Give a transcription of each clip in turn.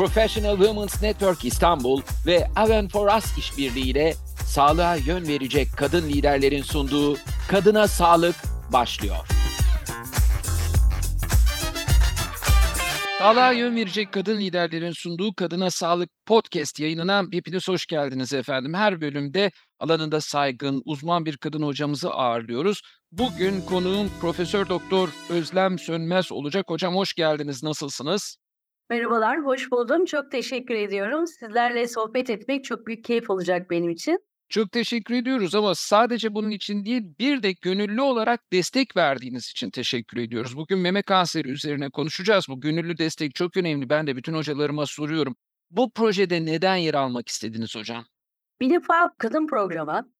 Professional Women's Network İstanbul ve Aven for Us işbirliğiyle sağlığa yön verecek kadın liderlerin sunduğu Kadına Sağlık başlıyor. Sağlığa yön verecek kadın liderlerin sunduğu Kadına Sağlık Podcast yayınına hepiniz hoş geldiniz efendim. Her bölümde alanında saygın, uzman bir kadın hocamızı ağırlıyoruz. Bugün konuğum Profesör Doktor Özlem Sönmez olacak. Hocam hoş geldiniz. Nasılsınız? Merhabalar, hoş buldum. Çok teşekkür ediyorum. Sizlerle sohbet etmek çok büyük keyif olacak benim için. Çok teşekkür ediyoruz ama sadece bunun için değil bir de gönüllü olarak destek verdiğiniz için teşekkür ediyoruz. Bugün meme kanseri üzerine konuşacağız. Bu gönüllü destek çok önemli. Ben de bütün hocalarıma soruyorum. Bu projede neden yer almak istediniz hocam? Bir defa kadın programı.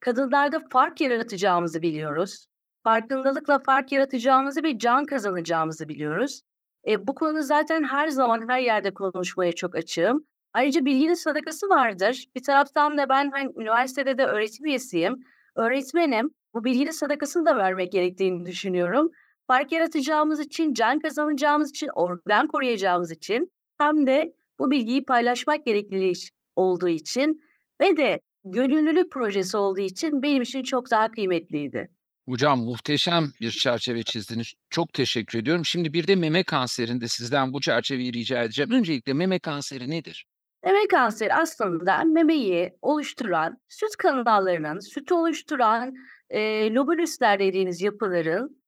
Kadınlarda fark yaratacağımızı biliyoruz. Farkındalıkla fark yaratacağımızı ve can kazanacağımızı biliyoruz. E, bu konu zaten her zaman her yerde konuşmaya çok açığım. Ayrıca bilginin sadakası vardır. Bir taraftan da ben hani, üniversitede de öğretim üyesiyim. Öğretmenim. Bu bilginin sadakasını da vermek gerektiğini düşünüyorum. Fark yaratacağımız için, can kazanacağımız için, organ koruyacağımız için hem de bu bilgiyi paylaşmak gerekliliği olduğu için ve de gönüllülük projesi olduğu için benim için çok daha kıymetliydi. Hocam muhteşem bir çerçeve çizdiniz. Çok teşekkür ediyorum. Şimdi bir de meme kanserinde sizden bu çerçeveyi rica edeceğim. Öncelikle meme kanseri nedir? Meme kanseri aslında memeyi oluşturan, süt kanallarının, sütü oluşturan e, lobülüsler dediğiniz yapıların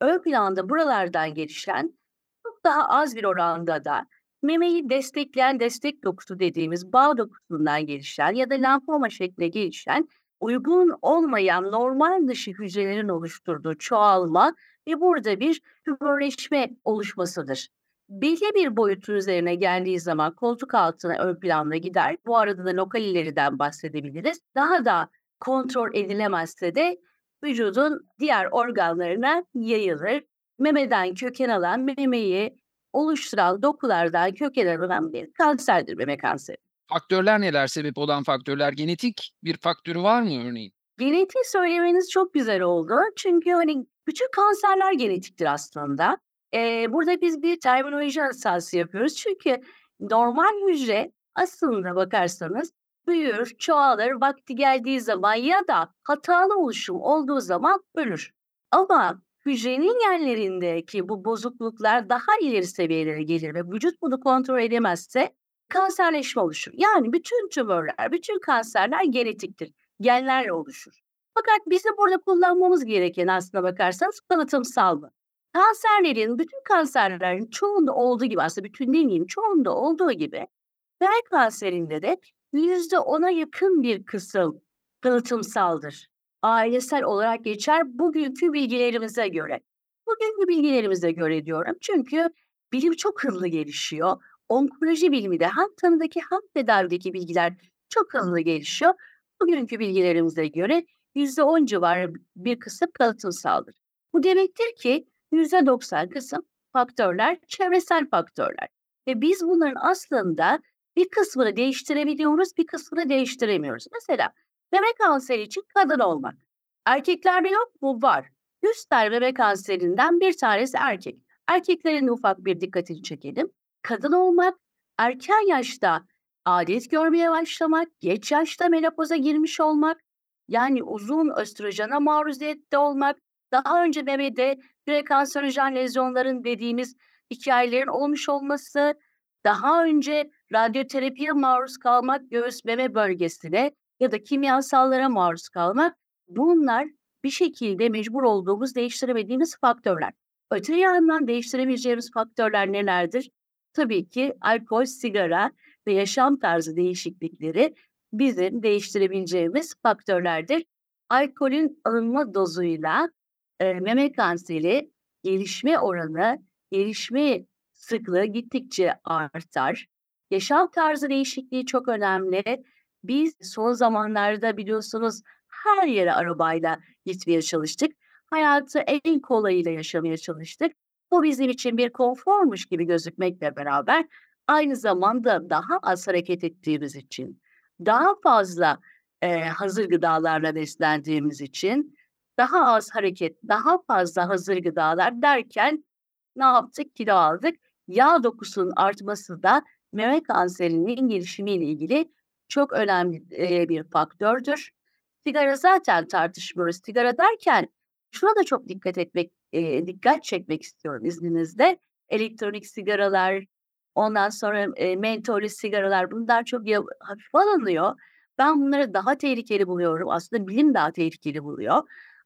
ön planda buralardan gelişen çok daha az bir oranda da memeyi destekleyen destek dokusu dediğimiz bağ dokusundan gelişen ya da lenfoma şeklinde gelişen uygun olmayan normal dışı hücrelerin oluşturduğu çoğalma ve burada bir tümörleşme oluşmasıdır. Belli bir boyutun üzerine geldiği zaman koltuk altına ön planda gider. Bu arada da lokal ileriden bahsedebiliriz. Daha da kontrol edilemezse de vücudun diğer organlarına yayılır. Memeden köken alan, memeyi oluşturan dokulardan köken alan bir kanserdir meme kanseri. Faktörler neler sebep olan faktörler? Genetik bir faktörü var mı örneğin? Genetik söylemeniz çok güzel oldu. Çünkü hani bütün kanserler genetiktir aslında. Ee, burada biz bir terminoloji hassası yapıyoruz. Çünkü normal hücre aslında bakarsanız büyür, çoğalır, vakti geldiği zaman ya da hatalı oluşum olduğu zaman ölür. Ama hücrenin yerlerindeki bu bozukluklar daha ileri seviyelere gelir ve vücut bunu kontrol edemezse kanserleşme oluşur. Yani bütün tümörler, bütün kanserler genetiktir. Genlerle oluşur. Fakat bizim burada kullanmamız gereken aslına bakarsanız kalıtımsal mı? Kanserlerin, bütün kanserlerin çoğunda olduğu gibi aslında bütün demeyeyim çoğunda olduğu gibi bel kanserinde de yüzde ona yakın bir kısım kalıtımsaldır. Ailesel olarak geçer bugünkü bilgilerimize göre. Bugünkü bilgilerimize göre diyorum çünkü bilim çok hızlı gelişiyor onkoloji bilimi de hem tanıdaki hem tedavideki bilgiler çok hızlı gelişiyor. Bugünkü bilgilerimize göre %10 civarı bir kısım kalıtımsaldır. Bu demektir ki %90 kısım faktörler çevresel faktörler. Ve biz bunların aslında bir kısmını değiştirebiliyoruz, bir kısmını değiştiremiyoruz. Mesela meme kanseri için kadın olmak. Erkeklerde yok mu? Var. 100 tane meme kanserinden bir tanesi erkek. Erkeklerin ufak bir dikkatini çekelim kadın olmak, erken yaşta adet görmeye başlamak, geç yaşta menopoza girmiş olmak, yani uzun östrojena maruziyette olmak, daha önce memede prekanserojen lezyonların dediğimiz hikayelerin olmuş olması, daha önce radyoterapiye maruz kalmak göğüs meme bölgesine ya da kimyasallara maruz kalmak bunlar bir şekilde mecbur olduğumuz değiştiremediğimiz faktörler. Öte yandan değiştiremeyeceğimiz faktörler nelerdir? Tabii ki alkol, sigara ve yaşam tarzı değişiklikleri bizim değiştirebileceğimiz faktörlerdir. Alkolün alınma dozuyla e, meme kanseri gelişme oranı, gelişme sıklığı gittikçe artar. Yaşam tarzı değişikliği çok önemli. Biz son zamanlarda biliyorsunuz her yere arabayla gitmeye çalıştık. Hayatı en kolayıyla yaşamaya çalıştık. Bu bizim için bir konformuş gibi gözükmekle beraber aynı zamanda daha az hareket ettiğimiz için, daha fazla e, hazır gıdalarla beslendiğimiz için, daha az hareket, daha fazla hazır gıdalar derken ne yaptık? Kilo aldık. Yağ dokusunun artması da meme kanserinin gelişimiyle ilgili çok önemli e, bir faktördür. Sigara zaten tartışmıyoruz. Sigara derken şuna da çok dikkat etmek, e, dikkat çekmek istiyorum izninizle. Elektronik sigaralar, ondan sonra e, mentollü sigaralar bunlar çok ya, hafif alınıyor. Ben bunları daha tehlikeli buluyorum. Aslında bilim daha tehlikeli buluyor.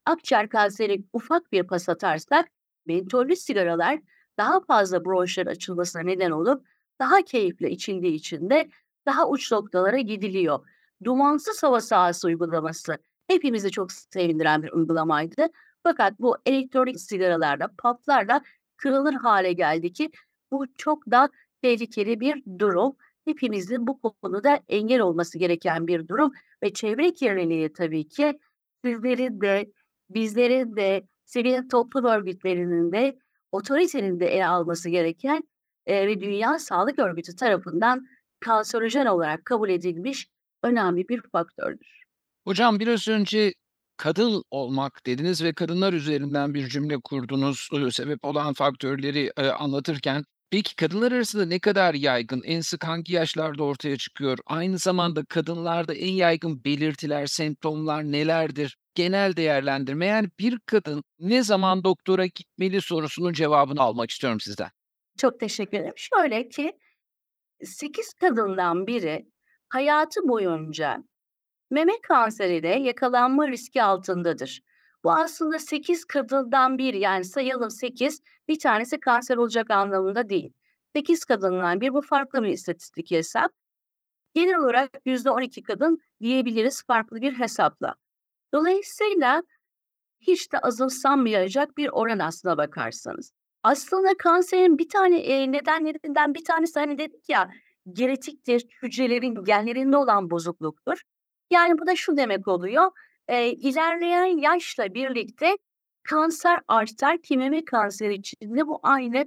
Akciğer kanseri ufak bir pas atarsak mentollü sigaralar daha fazla bronşlar açılmasına neden olup daha keyifli içildiği için de daha uç noktalara gidiliyor. Dumansız hava sahası uygulaması hepimizi çok sevindiren bir uygulamaydı. Fakat bu elektronik sigaralarla, patlarla kırılır hale geldi ki bu çok da tehlikeli bir durum. Hepimizin bu konuda engel olması gereken bir durum ve çevre kirliliği tabii ki sizlerin de, bizlerin de, sivil toplum örgütlerinin de, otoritenin de ele alması gereken e, ve Dünya Sağlık Örgütü tarafından kanserojen olarak kabul edilmiş önemli bir faktördür. Hocam biraz önce kadın olmak dediniz ve kadınlar üzerinden bir cümle kurdunuz sebep olan faktörleri e, anlatırken. Peki kadınlar arasında ne kadar yaygın, en sık hangi yaşlarda ortaya çıkıyor? Aynı zamanda kadınlarda en yaygın belirtiler, semptomlar nelerdir? Genel değerlendirme yani bir kadın ne zaman doktora gitmeli sorusunun cevabını almak istiyorum sizden. Çok teşekkür ederim. Şöyle ki 8 kadından biri hayatı boyunca meme kanseriyle yakalanma riski altındadır. Bu aslında 8 kadından bir yani sayalım 8 bir tanesi kanser olacak anlamında değil. 8 kadından bir bu farklı bir istatistik hesap. Genel olarak %12 kadın diyebiliriz farklı bir hesapla. Dolayısıyla hiç de azımsanmayacak bir oran aslına bakarsanız. Aslında kanserin bir tane e, nedenlerinden bir tanesi hani dedik ya genetiktir, hücrelerin genlerinde olan bozukluktur. Yani bu da şu demek oluyor. E, ilerleyen yaşla birlikte kanser artar ki meme kanseri için de bu aynı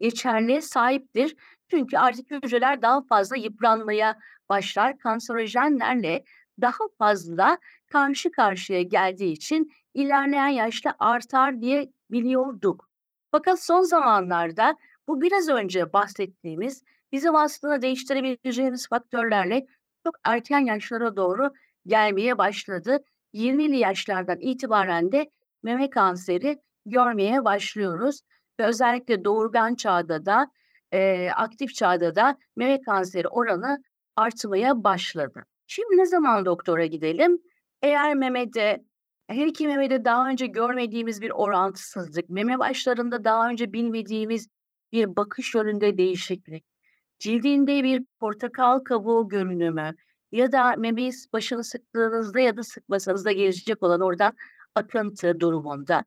geçerliğe sahiptir. Çünkü artık hücreler daha fazla yıpranmaya başlar. Kanserojenlerle daha fazla karşı karşıya geldiği için ilerleyen yaşta artar diye biliyorduk. Fakat son zamanlarda bu biraz önce bahsettiğimiz bizim aslında değiştirebileceğimiz faktörlerle çok erken yaşlara doğru gelmeye başladı. 20'li yaşlardan itibaren de meme kanseri görmeye başlıyoruz. Ve özellikle doğurgan çağda da e, aktif çağda da meme kanseri oranı artmaya başladı. Şimdi ne zaman doktora gidelim? Eğer memede her iki memede daha önce görmediğimiz bir orantısızlık, meme başlarında daha önce bilmediğimiz bir bakış yönünde değişiklik, cildinde bir portakal kabuğu görünümü ya da memeyi başını sıktığınızda ya da sıkmasanız da gelecek olan oradan akıntı durumunda.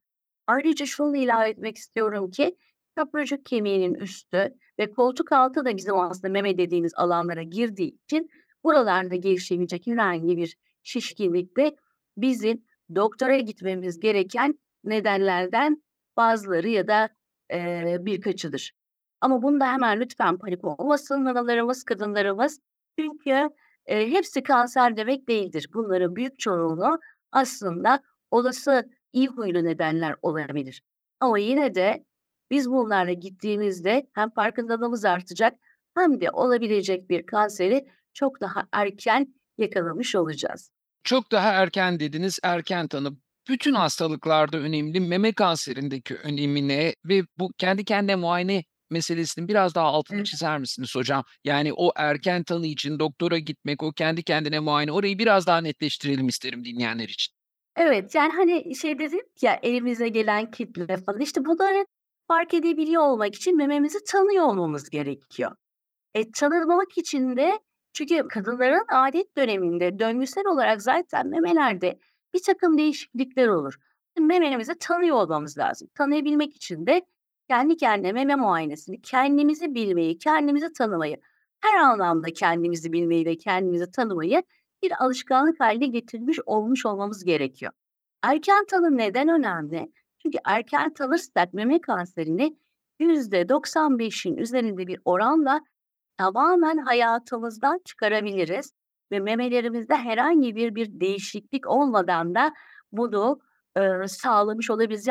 Ayrıca şunu ilave etmek istiyorum ki kapracık kemiğinin üstü ve koltuk altı da bizim aslında meme dediğimiz alanlara girdiği için buralarda gelişebilecek herhangi bir şişkinlik de bizim doktora gitmemiz gereken nedenlerden bazıları ya da e, birkaçıdır. Ama bunda hemen lütfen panik olmasın analarımız, kadınlarımız. Çünkü e, hepsi kanser demek değildir. Bunların büyük çoğunluğu aslında olası iyi huylu nedenler olabilir. Ama yine de biz bunlarla gittiğimizde hem farkındalığımız artacak hem de olabilecek bir kanseri çok daha erken yakalamış olacağız. Çok daha erken dediniz, erken tanı. Bütün hastalıklarda önemli, meme kanserindeki önemine ve bu kendi kendine muayene meselesinin biraz daha altını çizer misiniz hocam? Yani o erken tanı için doktora gitmek, o kendi kendine muayene, orayı biraz daha netleştirelim isterim dinleyenler için. Evet, yani, hani, şey dedik ya, elimize gelen kitle falan, işte, bunları fark edebiliyor olmak için mememizi tanıyor olmamız gerekiyor. E, tanımak için de çünkü kadınların adet döneminde döngüsel olarak zaten memelerde bir takım değişiklikler olur. Mememizi tanıyor olmamız lazım. Tanıyabilmek için de kendi kendine meme muayenesini, kendimizi bilmeyi, kendimizi tanımayı, her anlamda kendimizi bilmeyi ve kendimizi tanımayı bir alışkanlık haline getirmiş olmuş olmamız gerekiyor. Erken tanı neden önemli? Çünkü erken tanırsak meme kanserini %95'in üzerinde bir oranla tamamen hayatımızdan çıkarabiliriz ve memelerimizde herhangi bir bir değişiklik olmadan da bunu, eee, sağlamış olabiliriz.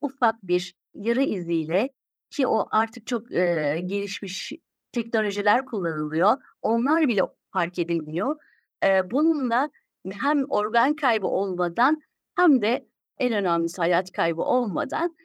ufak bir yara iziyle ki o artık çok, eee, gelişmiş teknolojiler kullanılıyor. Onlar bile fark edilmiyor. Eee, bununla hem organ kaybı olmadan hem de en önemlisi hayat kaybı olmadan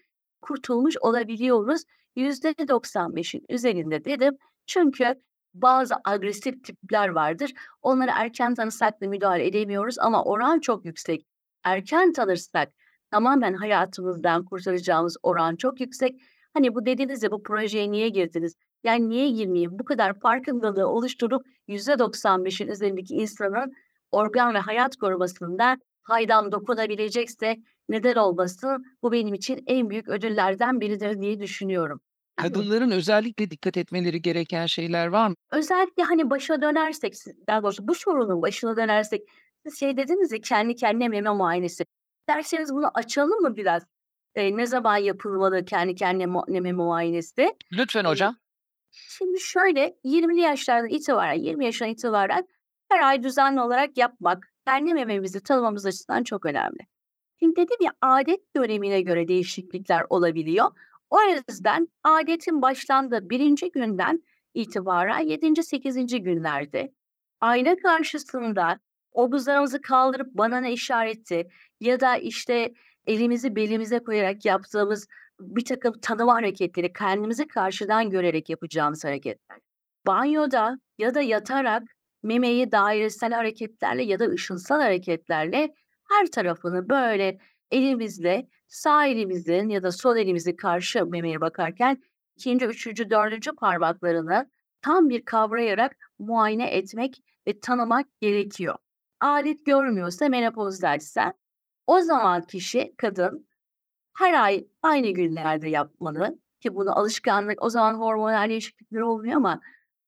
kurtulmuş olabiliyoruz. %95'in üzerinde dedim. Çünkü bazı agresif tipler vardır. Onları erken tanısak da müdahale edemiyoruz ama oran çok yüksek. Erken tanırsak tamamen hayatımızdan kurtaracağımız oran çok yüksek. Hani bu dediniz ya bu projeye niye girdiniz? Yani niye girmeyeyim? Bu kadar farkındalığı oluşturup %95'in üzerindeki insanın organ ve hayat korumasında faydam dokunabilecekse neden olmasın? Bu benim için en büyük ödüllerden biridir diye düşünüyorum. Kadınların özellikle dikkat etmeleri gereken şeyler var mı? Özellikle hani başa dönersek, daha doğrusu bu sorunun başına dönersek, siz şey dediniz ya kendi kendine meme muayenesi. Derseniz bunu açalım mı biraz? Ee, ne zaman yapılmalı kendi kendine muayenesi? Lütfen hocam. Şimdi şöyle 20'li yaşlardan itibaren, 20 yaşından itibaren her ay düzenli olarak yapmak kendi mememizi tanımamız açısından çok önemli. Şimdi dedim ya adet dönemine göre değişiklikler olabiliyor. O yüzden adetin başlandığı birinci günden itibaren 7. 8. günlerde ayna karşısında omuzlarımızı kaldırıp bana ne işareti ya da işte elimizi belimize koyarak yaptığımız bir takım tanıma hareketleri kendimizi karşıdan görerek yapacağımız hareketler. Banyoda ya da yatarak memeyi dairesel hareketlerle ya da ışılsal hareketlerle her tarafını böyle elimizle sağ elimizin ya da sol elimizi karşı memeye bakarken ikinci, üçüncü, dördüncü parmaklarını tam bir kavrayarak muayene etmek ve tanımak gerekiyor. Adet görmüyorsa menopozdaysa o zaman kişi kadın her ay aynı günlerde yapmalı ki bunu alışkanlık o zaman hormonal değişiklikler olmuyor ama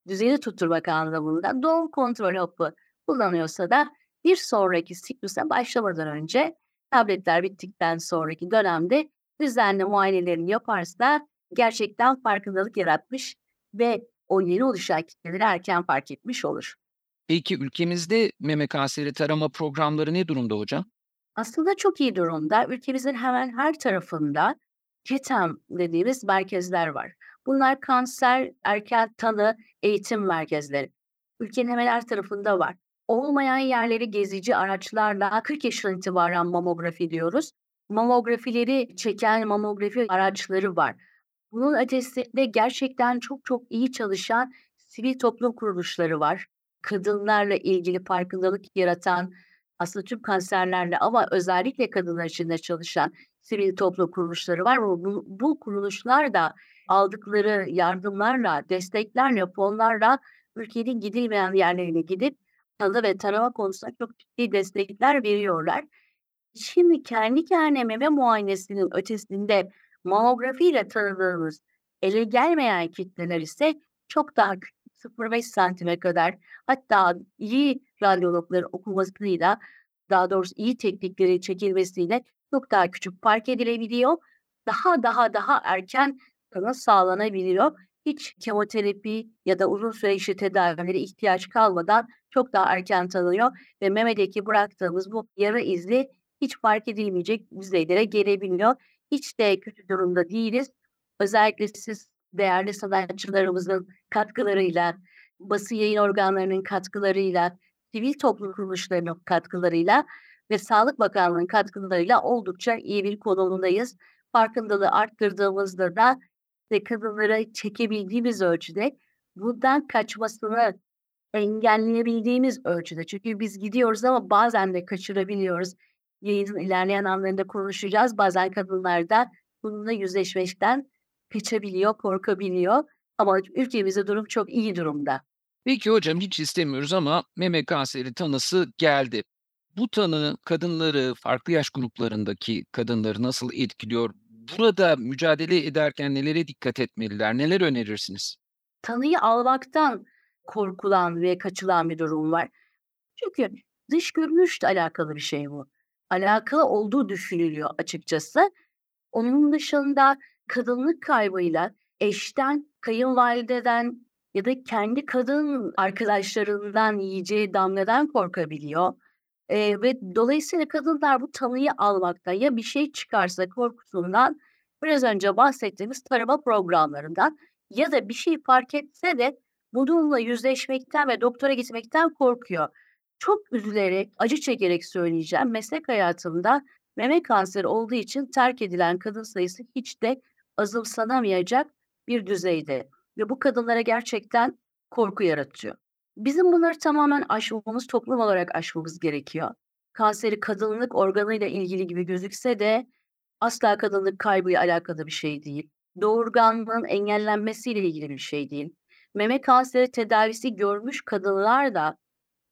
düzeni tutturmak anlamında doğum kontrol hapı kullanıyorsa da bir sonraki siklüse başlamadan önce tabletler bittikten sonraki dönemde düzenli muayenelerini yaparsa gerçekten farkındalık yaratmış ve o yeni oluşan kitleleri erken fark etmiş olur. Peki ülkemizde meme kanseri tarama programları ne durumda hocam? Aslında çok iyi durumda. Ülkemizin hemen her tarafında KETEM dediğimiz merkezler var. Bunlar kanser, erken tanı, eğitim merkezleri. Ülkenin hemen her tarafında var. Olmayan yerleri gezici araçlarla 40 yaşından itibaren mamografi diyoruz. Mamografileri çeken mamografi araçları var. Bunun ötesinde gerçekten çok çok iyi çalışan sivil toplum kuruluşları var. Kadınlarla ilgili farkındalık yaratan, aslında tüm kanserlerle ama özellikle kadınlar için de çalışan sivil toplum kuruluşları var. Bu, bu kuruluşlar da aldıkları yardımlarla, desteklerle, fonlarla ülkenin gidilmeyen yerlerine gidip tanı ve tarama konusunda çok ciddi destekler veriyorlar. Şimdi kendi kendine meme muayenesinin ötesinde mamografiyle tanıdığımız ele gelmeyen kitleler ise çok daha küçük 0,5 santime kadar hatta iyi radyologların okumasıyla daha doğrusu iyi teknikleri çekilmesiyle çok daha küçük fark edilebiliyor. Daha daha daha erken tanı sağlanabiliyor. Hiç kemoterapi ya da uzun süreçli tedavilere ihtiyaç kalmadan çok daha erken tanınıyor ve memedeki bıraktığımız bu yara izi hiç fark edilmeyecek düzeylere gelebiliyor. Hiç de kötü durumda değiliz. Özellikle siz değerli sanatçılarımızın katkılarıyla, basın yayın organlarının katkılarıyla, sivil toplum kuruluşlarının katkılarıyla ve Sağlık Bakanlığı'nın katkılarıyla oldukça iyi bir konumundayız. Farkındalığı arttırdığımızda da ve kadınlara çekebildiğimiz ölçüde bundan kaçmasını engelleyebildiğimiz ölçüde. Çünkü biz gidiyoruz ama bazen de kaçırabiliyoruz. Yayının ilerleyen anlarında konuşacağız. Bazen kadınlar da bununla yüzleşmekten kaçabiliyor, korkabiliyor. Ama ülkemizde durum çok iyi durumda. Peki hocam hiç istemiyoruz ama meme kanseri tanısı geldi. Bu tanı kadınları, farklı yaş gruplarındaki kadınları nasıl etkiliyor? Burada mücadele ederken nelere dikkat etmeliler? Neler önerirsiniz? Tanıyı almaktan korkulan ve kaçılan bir durum var. Çünkü dış görünüşle alakalı bir şey bu. Alakalı olduğu düşünülüyor açıkçası. Onun dışında kadınlık kaybıyla eşten, kayınvalideden ya da kendi kadın arkadaşlarından yiyeceği damladan korkabiliyor. Ee, ve dolayısıyla kadınlar bu tanıyı almaktan ya bir şey çıkarsa korkusundan biraz önce bahsettiğimiz tarama programlarından ya da bir şey fark etse de bununla yüzleşmekten ve doktora gitmekten korkuyor. Çok üzülerek, acı çekerek söyleyeceğim. Meslek hayatımda meme kanseri olduğu için terk edilen kadın sayısı hiç de azımsanamayacak bir düzeyde ve bu kadınlara gerçekten korku yaratıyor. Bizim bunları tamamen aşmamız, toplum olarak aşmamız gerekiyor. Kanseri kadınlık organıyla ilgili gibi gözükse de asla kadınlık kaybıyla alakalı bir şey değil. Doğurganlığın engellenmesiyle ilgili bir şey değil. Meme kanseri tedavisi görmüş kadınlar da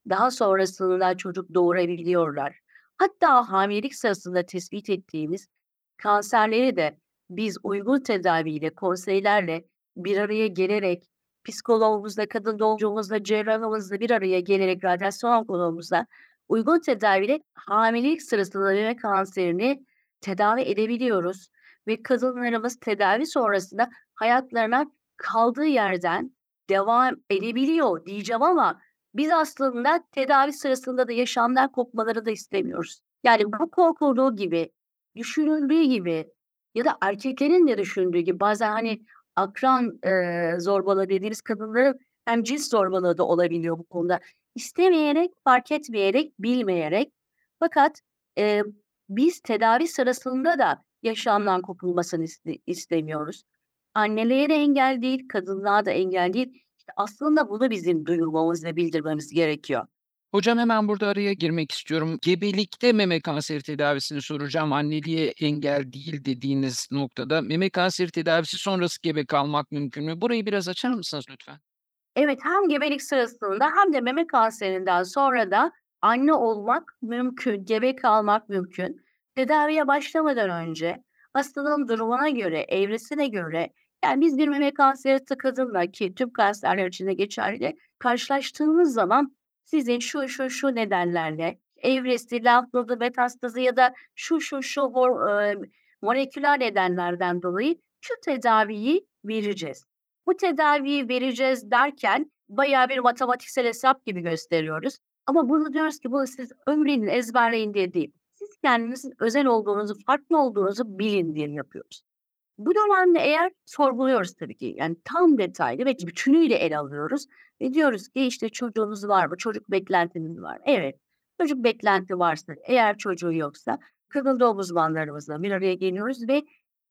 daha sonrasında çocuk doğurabiliyorlar. Hatta hamilelik sırasında tespit ettiğimiz kanserleri de biz uygun tedaviyle, konseylerle bir araya gelerek, psikologumuzla, kadın doğumcumuzla, cerrahımızla bir araya gelerek, radyasyon onkologumuzla uygun tedaviyle hamilelik sırasında meme kanserini tedavi edebiliyoruz. Ve kadınlarımız tedavi sonrasında hayatlarına kaldığı yerden devam edebiliyor diyeceğim ama biz aslında tedavi sırasında da yaşamdan kopmaları da istemiyoruz. Yani bu korkulduğu gibi, düşünüldüğü gibi ya da erkeklerin de düşündüğü gibi bazen hani akran e, zorbalığı dediğiniz kadınların hem cins zorbalığı da olabiliyor bu konuda. İstemeyerek, fark etmeyerek, bilmeyerek fakat e, biz tedavi sırasında da yaşamdan kopulmasını iste- istemiyoruz. Anneliğe de engel değil, kadınlığa da engel değil. İşte aslında bunu bizim duyurmamız ve bildirmemiz gerekiyor. Hocam hemen burada araya girmek istiyorum. Gebelikte meme kanseri tedavisini soracağım. Anneliğe engel değil dediğiniz noktada meme kanseri tedavisi sonrası gebe kalmak mümkün mü? Burayı biraz açar mısınız lütfen? Evet, hem gebelik sırasında hem de meme kanserinden sonra da anne olmak mümkün, gebe kalmak mümkün. Tedaviye başlamadan önce hastanın durumuna göre, evresine göre yani biz bir meme kanseri kadınla ki tüm kanserler için de geçerli karşılaştığımız zaman sizin şu şu şu nedenlerle evresi, lenf nodu metastazı ya da şu şu şu e, moleküler nedenlerden dolayı şu tedaviyi vereceğiz. Bu tedaviyi vereceğiz derken bayağı bir matematiksel hesap gibi gösteriyoruz. Ama bunu diyoruz ki bunu siz ömrünün ezberleyin diye değil. Siz kendinizin özel olduğunuzu, farklı olduğunuzu bilin diye yapıyoruz. Bu dönemde eğer sorguluyoruz tabii ki yani tam detaylı ve bütünüyle ele alıyoruz ve diyoruz ki işte çocuğunuz var mı? Çocuk beklentiniz var. Evet. Çocuk beklenti varsa, eğer çocuğu yoksa doğum uzmanlarımızla bir araya geliyoruz ve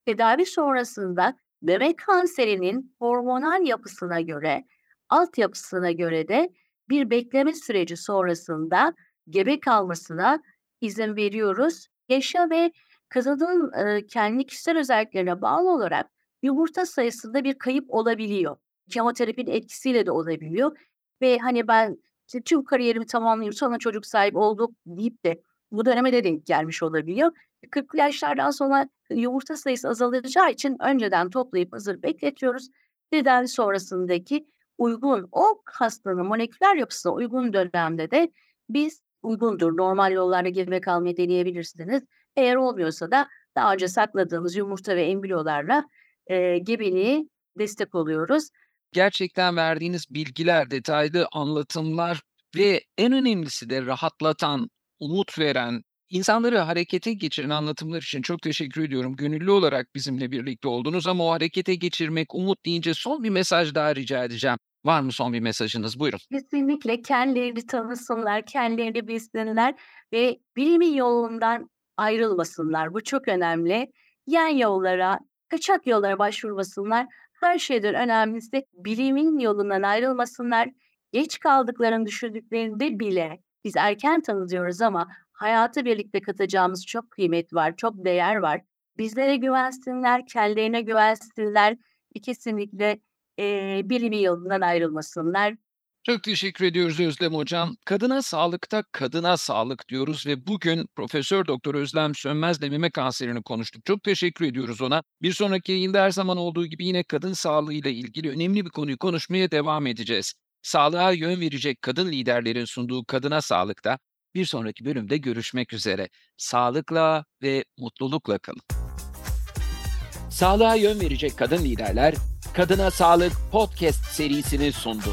tedavi sonrasında bebek kanserinin hormonal yapısına göre, altyapısına göre de bir bekleme süreci sonrasında gebe kalmasına izin veriyoruz. Yaşa ve kadının e, kendi kişisel özelliklerine bağlı olarak yumurta sayısında bir kayıp olabiliyor. Kemoterapinin etkisiyle de olabiliyor. Ve hani ben işte tüm kariyerimi tamamlayayım sonra çocuk sahibi olduk deyip de bu döneme de denk gelmiş olabiliyor. 40 yaşlardan sonra yumurta sayısı azalacağı için önceden toplayıp hazır bekletiyoruz. Tedavi sonrasındaki uygun o hastanın moleküler yapısına uygun dönemde de biz uygundur. Normal yollarla gebe kalmayı deneyebilirsiniz. Eğer olmuyorsa da daha önce sakladığımız yumurta ve embriyolarla e, gebeliği destek oluyoruz. Gerçekten verdiğiniz bilgiler, detaylı anlatımlar ve en önemlisi de rahatlatan, umut veren, insanları harekete geçiren anlatımlar için çok teşekkür ediyorum. Gönüllü olarak bizimle birlikte oldunuz ama o harekete geçirmek, umut deyince son bir mesaj daha rica edeceğim. Var mı son bir mesajınız? Buyurun. Kesinlikle kendilerini tanısınlar, kendilerini bilsinler ve bilimin yolundan ayrılmasınlar. Bu çok önemli. Yan yollara, kaçak yollara başvurmasınlar. Her şeyden önemlisi bilimin yolundan ayrılmasınlar. Geç kaldıklarını düşündüklerinde bile biz erken tanıyoruz ama hayatı birlikte katacağımız çok kıymet var, çok değer var. Bizlere güvensinler, kendilerine güvensinler ve kesinlikle e, bilimi yolundan ayrılmasınlar. Çok teşekkür ediyoruz Özlem Hocam. Kadına sağlıkta kadına sağlık diyoruz ve bugün Profesör Doktor Özlem Sönmez'le meme kanserini konuştuk. Çok teşekkür ediyoruz ona. Bir sonraki yayında her zaman olduğu gibi yine kadın sağlığıyla ilgili önemli bir konuyu konuşmaya devam edeceğiz. Sağlığa yön verecek kadın liderlerin sunduğu Kadına Sağlık'ta bir sonraki bölümde görüşmek üzere. Sağlıkla ve mutlulukla kalın. Sağlığa yön verecek kadın liderler Kadına Sağlık podcast serisini sundu.